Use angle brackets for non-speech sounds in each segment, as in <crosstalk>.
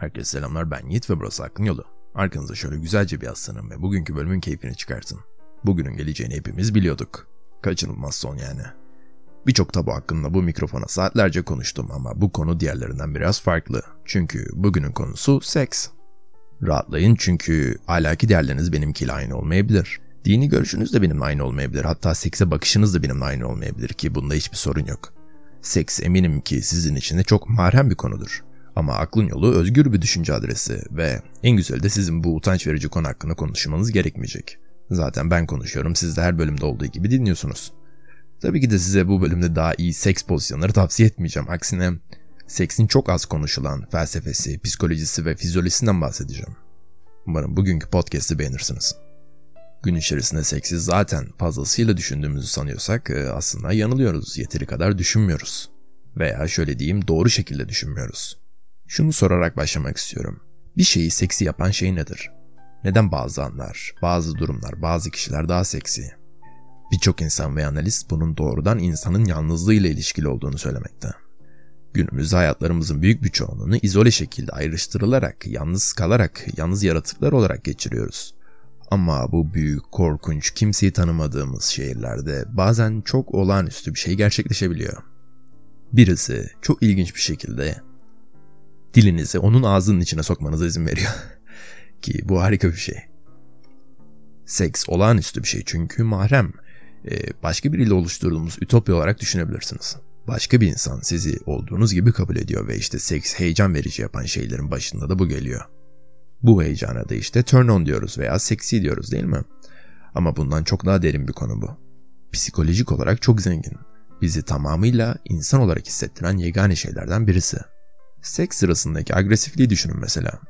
Herkese selamlar ben Yiğit ve burası Hakkın Yolu. Arkanıza şöyle güzelce bir aslanın ve bugünkü bölümün keyfini çıkartın. Bugünün geleceğini hepimiz biliyorduk. Kaçınılmaz son yani. Birçok tabu hakkında bu mikrofona saatlerce konuştum ama bu konu diğerlerinden biraz farklı. Çünkü bugünün konusu seks. Rahatlayın çünkü ahlaki değerleriniz benimkiyle aynı olmayabilir. Dini görüşünüz de benimle aynı olmayabilir. Hatta sekse bakışınız da benimle aynı olmayabilir ki bunda hiçbir sorun yok. Seks eminim ki sizin için de çok mahrem bir konudur. Ama aklın yolu özgür bir düşünce adresi ve en güzeli de sizin bu utanç verici konu hakkında konuşmanız gerekmeyecek. Zaten ben konuşuyorum siz de her bölümde olduğu gibi dinliyorsunuz. Tabii ki de size bu bölümde daha iyi seks pozisyonları tavsiye etmeyeceğim. Aksine seksin çok az konuşulan felsefesi, psikolojisi ve fizyolojisinden bahsedeceğim. Umarım bugünkü podcast'i beğenirsiniz. Gün içerisinde seksi zaten fazlasıyla düşündüğümüzü sanıyorsak e, aslında yanılıyoruz. Yeteri kadar düşünmüyoruz. Veya şöyle diyeyim doğru şekilde düşünmüyoruz. Şunu sorarak başlamak istiyorum. Bir şeyi seksi yapan şey nedir? Neden bazı anlar, bazı durumlar, bazı kişiler daha seksi? Birçok insan ve analist bunun doğrudan insanın yalnızlığıyla ilişkili olduğunu söylemekte. Günümüzde hayatlarımızın büyük bir çoğunluğunu izole şekilde ayrıştırılarak, yalnız kalarak, yalnız yaratıklar olarak geçiriyoruz. Ama bu büyük, korkunç, kimseyi tanımadığımız şehirlerde bazen çok olağanüstü bir şey gerçekleşebiliyor. Birisi çok ilginç bir şekilde dilinizi onun ağzının içine sokmanıza izin veriyor. <laughs> Ki bu harika bir şey. Seks olağanüstü bir şey çünkü mahrem. Ee, başka biriyle oluşturduğumuz ütopya olarak düşünebilirsiniz. Başka bir insan sizi olduğunuz gibi kabul ediyor ve işte seks heyecan verici yapan şeylerin başında da bu geliyor. Bu heyecana da işte turn on diyoruz veya seksi diyoruz değil mi? Ama bundan çok daha derin bir konu bu. Psikolojik olarak çok zengin. Bizi tamamıyla insan olarak hissettiren yegane şeylerden birisi. Seks sırasındaki agresifliği düşünün mesela.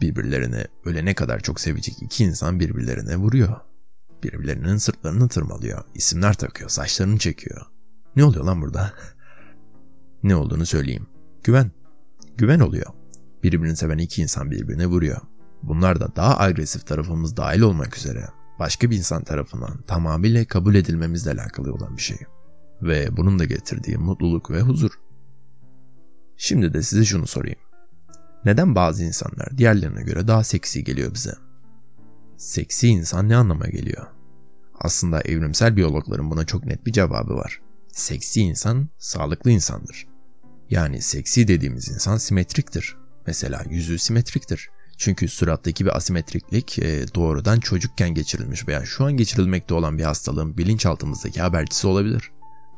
Birbirlerini ölene kadar çok sevecek iki insan birbirlerine vuruyor. Birbirlerinin sırtlarını tırmalıyor, isimler takıyor, saçlarını çekiyor. Ne oluyor lan burada? <laughs> ne olduğunu söyleyeyim. Güven. Güven oluyor. Birbirini seven iki insan birbirine vuruyor. Bunlar da daha agresif tarafımız dahil olmak üzere başka bir insan tarafından tamamıyla kabul edilmemizle alakalı olan bir şey. Ve bunun da getirdiği mutluluk ve huzur. Şimdi de size şunu sorayım. Neden bazı insanlar diğerlerine göre daha seksi geliyor bize? Seksi insan ne anlama geliyor? Aslında evrimsel biyologların buna çok net bir cevabı var. Seksi insan sağlıklı insandır. Yani seksi dediğimiz insan simetriktir. Mesela yüzü simetriktir. Çünkü surattaki bir asimetriklik e, doğrudan çocukken geçirilmiş veya şu an geçirilmekte olan bir hastalığın bilinçaltımızdaki habercisi olabilir.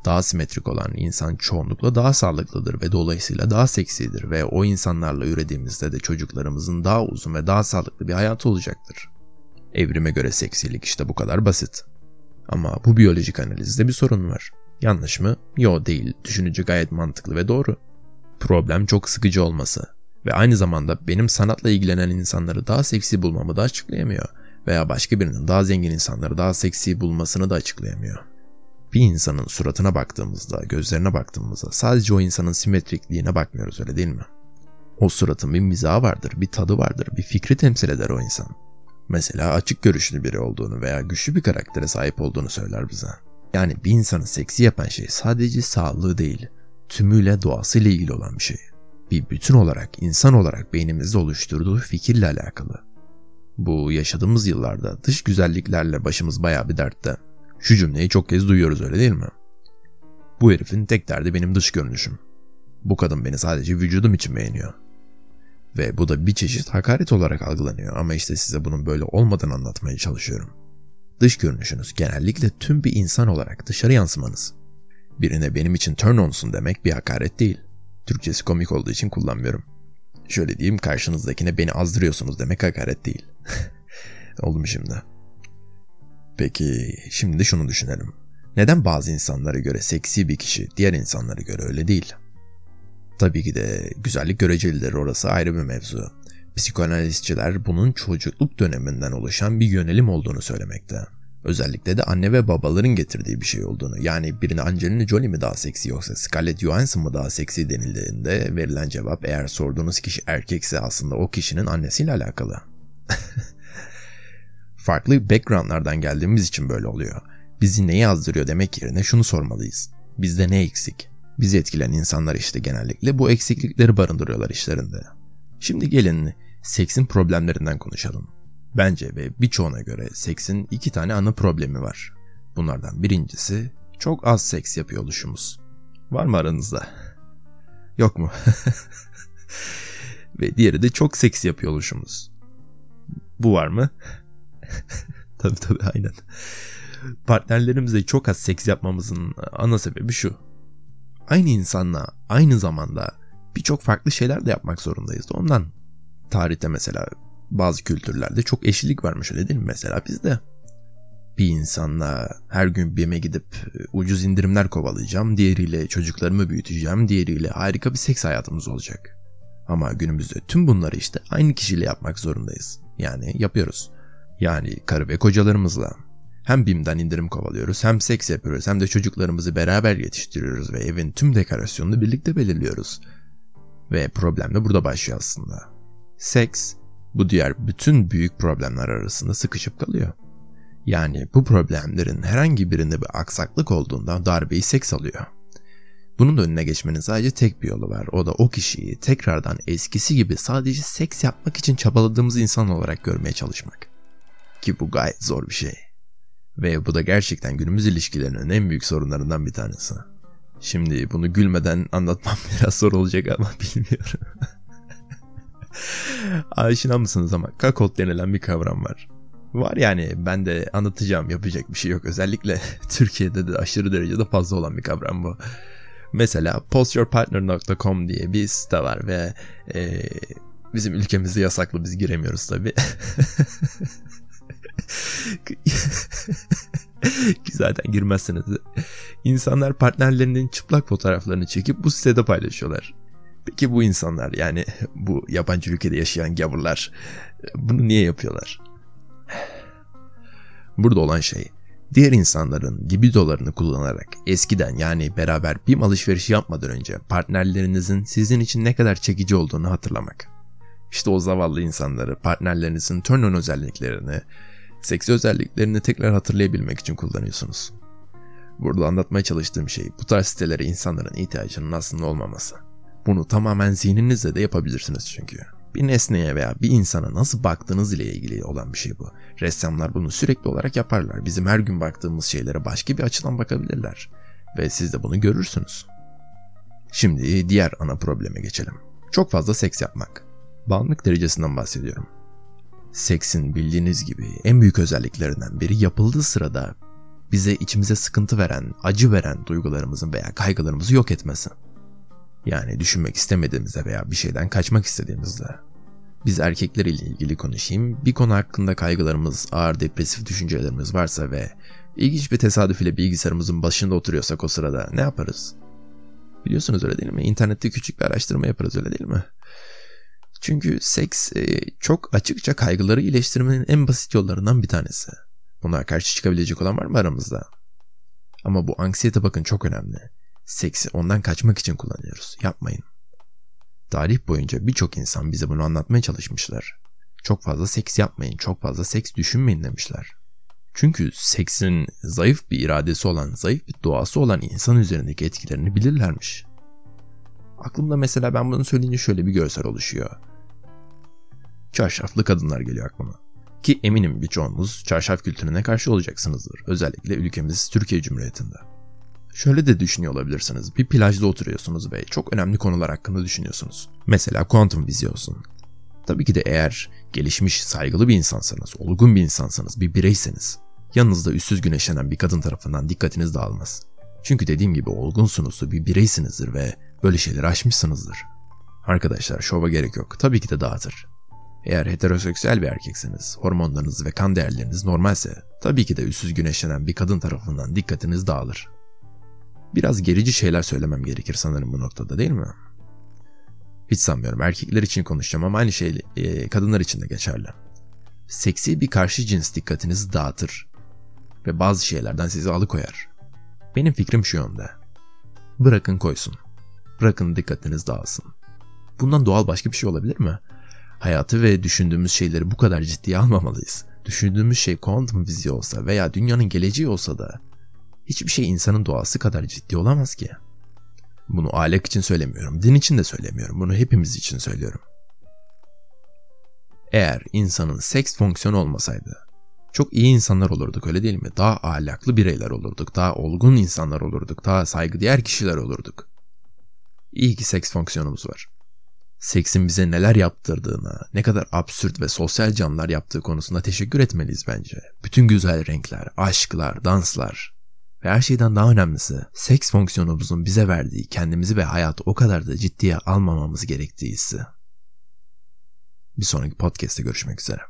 Daha simetrik olan insan çoğunlukla daha sağlıklıdır ve dolayısıyla daha seksidir ve o insanlarla ürediğimizde de çocuklarımızın daha uzun ve daha sağlıklı bir hayatı olacaktır. Evrime göre seksilik işte bu kadar basit. Ama bu biyolojik analizde bir sorun var. Yanlış mı? Yo değil. Düşününce gayet mantıklı ve doğru. Problem çok sıkıcı olması ve aynı zamanda benim sanatla ilgilenen insanları daha seksi bulmamı da açıklayamıyor veya başka birinin daha zengin insanları daha seksi bulmasını da açıklayamıyor. Bir insanın suratına baktığımızda, gözlerine baktığımızda sadece o insanın simetrikliğine bakmıyoruz öyle değil mi? O suratın bir mizahı vardır, bir tadı vardır, bir fikri temsil eder o insan. Mesela açık görüşlü biri olduğunu veya güçlü bir karaktere sahip olduğunu söyler bize. Yani bir insanı seksi yapan şey sadece sağlığı değil, tümüyle doğasıyla ilgili olan bir şey. Bir bütün olarak, insan olarak beynimizde oluşturduğu fikirle alakalı. Bu yaşadığımız yıllarda dış güzelliklerle başımız bayağı bir dertte. Şu cümleyi çok kez duyuyoruz öyle değil mi? Bu herifin tek derdi benim dış görünüşüm. Bu kadın beni sadece vücudum için beğeniyor. Ve bu da bir çeşit hakaret olarak algılanıyor ama işte size bunun böyle olmadan anlatmaya çalışıyorum. Dış görünüşünüz genellikle tüm bir insan olarak dışarı yansımanız. Birine benim için turn onsun demek bir hakaret değil. Türkçesi komik olduğu için kullanmıyorum. Şöyle diyeyim karşınızdakine beni azdırıyorsunuz demek hakaret değil. <laughs> Oldu mu şimdi? Peki şimdi şunu düşünelim. Neden bazı insanlara göre seksi bir kişi diğer insanlara göre öyle değil? Tabii ki de güzellik görecelidir orası ayrı bir mevzu. Psikoanalistçiler bunun çocukluk döneminden oluşan bir yönelim olduğunu söylemekte. Özellikle de anne ve babaların getirdiği bir şey olduğunu. Yani birine Angelina Jolie mi daha seksi yoksa Scarlett Johansson mı daha seksi denildiğinde verilen cevap eğer sorduğunuz kişi erkekse aslında o kişinin annesiyle alakalı. <laughs> Farklı backgroundlardan geldiğimiz için böyle oluyor. Bizi ne yazdırıyor demek yerine şunu sormalıyız. Bizde ne eksik? Bizi etkilen insanlar işte genellikle bu eksiklikleri barındırıyorlar işlerinde. Şimdi gelin seksin problemlerinden konuşalım. Bence ve birçoğuna göre seksin iki tane ana problemi var. Bunlardan birincisi çok az seks yapıyor oluşumuz. Var mı aranızda? Yok mu? <laughs> ve diğeri de çok seks yapıyor oluşumuz. Bu var mı? <laughs> tabii tabii aynen. Partnerlerimizle çok az seks yapmamızın ana sebebi şu. Aynı insanla aynı zamanda birçok farklı şeyler de yapmak zorundayız. Ondan tarihte mesela bazı kültürlerde çok eşlilik varmış öyle değil mi? Mesela bizde bir insanla her gün BİM'e gidip ucuz indirimler kovalayacağım, diğeriyle çocuklarımı büyüteceğim, diğeriyle harika bir seks hayatımız olacak. Ama günümüzde tüm bunları işte aynı kişiyle yapmak zorundayız. Yani yapıyoruz. Yani karı ve kocalarımızla. Hem BİM'den indirim kovalıyoruz, hem seks yapıyoruz, hem de çocuklarımızı beraber yetiştiriyoruz ve evin tüm dekorasyonunu birlikte belirliyoruz. Ve problem de burada başlıyor aslında. Seks, bu diğer bütün büyük problemler arasında sıkışıp kalıyor. Yani bu problemlerin herhangi birinde bir aksaklık olduğunda darbeyi seks alıyor. Bunun da önüne geçmenin sadece tek bir yolu var. O da o kişiyi tekrardan eskisi gibi sadece seks yapmak için çabaladığımız insan olarak görmeye çalışmak. Ki bu gayet zor bir şey. Ve bu da gerçekten günümüz ilişkilerinin en büyük sorunlarından bir tanesi. Şimdi bunu gülmeden anlatmam <laughs> biraz zor olacak ama <laughs> bilmiyorum. Aşina mısınız ama kakot denilen bir kavram var. Var yani ben de anlatacağım yapacak bir şey yok. Özellikle <laughs> Türkiye'de de aşırı derecede fazla olan bir kavram bu. Mesela postyourpartner.com diye bir site var ve e, bizim ülkemizde yasaklı biz giremiyoruz tabi. <laughs> Ki zaten girmezsiniz. İnsanlar partnerlerinin çıplak fotoğraflarını çekip bu sitede paylaşıyorlar. Peki bu insanlar yani bu yabancı ülkede yaşayan gavurlar bunu niye yapıyorlar? Burada olan şey diğer insanların libidolarını kullanarak eskiden yani beraber bir alışverişi yapmadan önce partnerlerinizin sizin için ne kadar çekici olduğunu hatırlamak. İşte o zavallı insanları partnerlerinizin turn on özelliklerini, seksi özelliklerini tekrar hatırlayabilmek için kullanıyorsunuz. Burada anlatmaya çalıştığım şey bu tarz sitelere insanların ihtiyacının aslında olmaması. Bunu tamamen zihninizle de yapabilirsiniz çünkü. Bir nesneye veya bir insana nasıl baktığınız ile ilgili olan bir şey bu. Ressamlar bunu sürekli olarak yaparlar. Bizim her gün baktığımız şeylere başka bir açıdan bakabilirler. Ve siz de bunu görürsünüz. Şimdi diğer ana probleme geçelim. Çok fazla seks yapmak. Bağımlılık derecesinden bahsediyorum. Seksin bildiğiniz gibi en büyük özelliklerinden biri yapıldığı sırada bize içimize sıkıntı veren, acı veren duygularımızın veya kaygılarımızı yok etmesi. Yani düşünmek istemediğimizde veya bir şeyden kaçmak istediğimizde. Biz erkekler ile ilgili konuşayım. Bir konu hakkında kaygılarımız, ağır depresif düşüncelerimiz varsa ve ilginç bir tesadüf ile bilgisayarımızın başında oturuyorsak o sırada ne yaparız? Biliyorsunuz öyle değil mi? İnternette küçük bir araştırma yaparız öyle değil mi? Çünkü seks e, çok açıkça kaygıları iyileştirmenin en basit yollarından bir tanesi. Buna karşı çıkabilecek olan var mı aramızda? Ama bu anksiyete bakın çok önemli. Seksi ondan kaçmak için kullanıyoruz. Yapmayın. Tarih boyunca birçok insan bize bunu anlatmaya çalışmışlar. Çok fazla seks yapmayın, çok fazla seks düşünmeyin demişler. Çünkü seksin zayıf bir iradesi olan, zayıf bir doğası olan insan üzerindeki etkilerini bilirlermiş. Aklımda mesela ben bunu söyleyince şöyle bir görsel oluşuyor. Çarşaflı kadınlar geliyor aklıma. Ki eminim birçoğunuz çarşaf kültürüne karşı olacaksınızdır. Özellikle ülkemiz Türkiye Cumhuriyeti'nde. Şöyle de düşünüyor olabilirsiniz. Bir plajda oturuyorsunuz ve çok önemli konular hakkında düşünüyorsunuz. Mesela kuantum vizyon. Tabii ki de eğer gelişmiş, saygılı bir insansanız, olgun bir insansanız, bir bireyseniz, yanınızda üstsüz güneşlenen bir kadın tarafından dikkatiniz dağılmaz. Çünkü dediğim gibi olgunsunuz, bir bireysinizdir ve böyle şeyleri aşmışsınızdır. Arkadaşlar şova gerek yok. Tabii ki de dağıtır. Eğer heteroseksüel bir erkekseniz, hormonlarınız ve kan değerleriniz normalse, tabii ki de üstsüz güneşlenen bir kadın tarafından dikkatiniz dağılır. Biraz gerici şeyler söylemem gerekir sanırım bu noktada değil mi? Hiç sanmıyorum. Erkekler için konuşacağım ama aynı şey e, kadınlar için de geçerli. Seksi bir karşı cins dikkatinizi dağıtır ve bazı şeylerden sizi alıkoyar. Benim fikrim şu yönde. Bırakın koysun. Bırakın dikkatiniz dağılsın. Bundan doğal başka bir şey olabilir mi? Hayatı ve düşündüğümüz şeyleri bu kadar ciddiye almamalıyız. Düşündüğümüz şey kuantum fiziği olsa veya dünyanın geleceği olsa da hiçbir şey insanın doğası kadar ciddi olamaz ki. Bunu ahlak için söylemiyorum, din için de söylemiyorum. Bunu hepimiz için söylüyorum. Eğer insanın seks fonksiyonu olmasaydı çok iyi insanlar olurduk öyle değil mi? Daha ahlaklı bireyler olurduk, daha olgun insanlar olurduk, daha saygıdeğer kişiler olurduk. İyi ki seks fonksiyonumuz var. Seksin bize neler yaptırdığına, ne kadar absürt ve sosyal canlar yaptığı konusunda teşekkür etmeliyiz bence. Bütün güzel renkler, aşklar, danslar ve her şeyden daha önemlisi seks fonksiyonumuzun bize verdiği kendimizi ve hayatı o kadar da ciddiye almamamız gerektiği hissi. Bir sonraki podcast'te görüşmek üzere.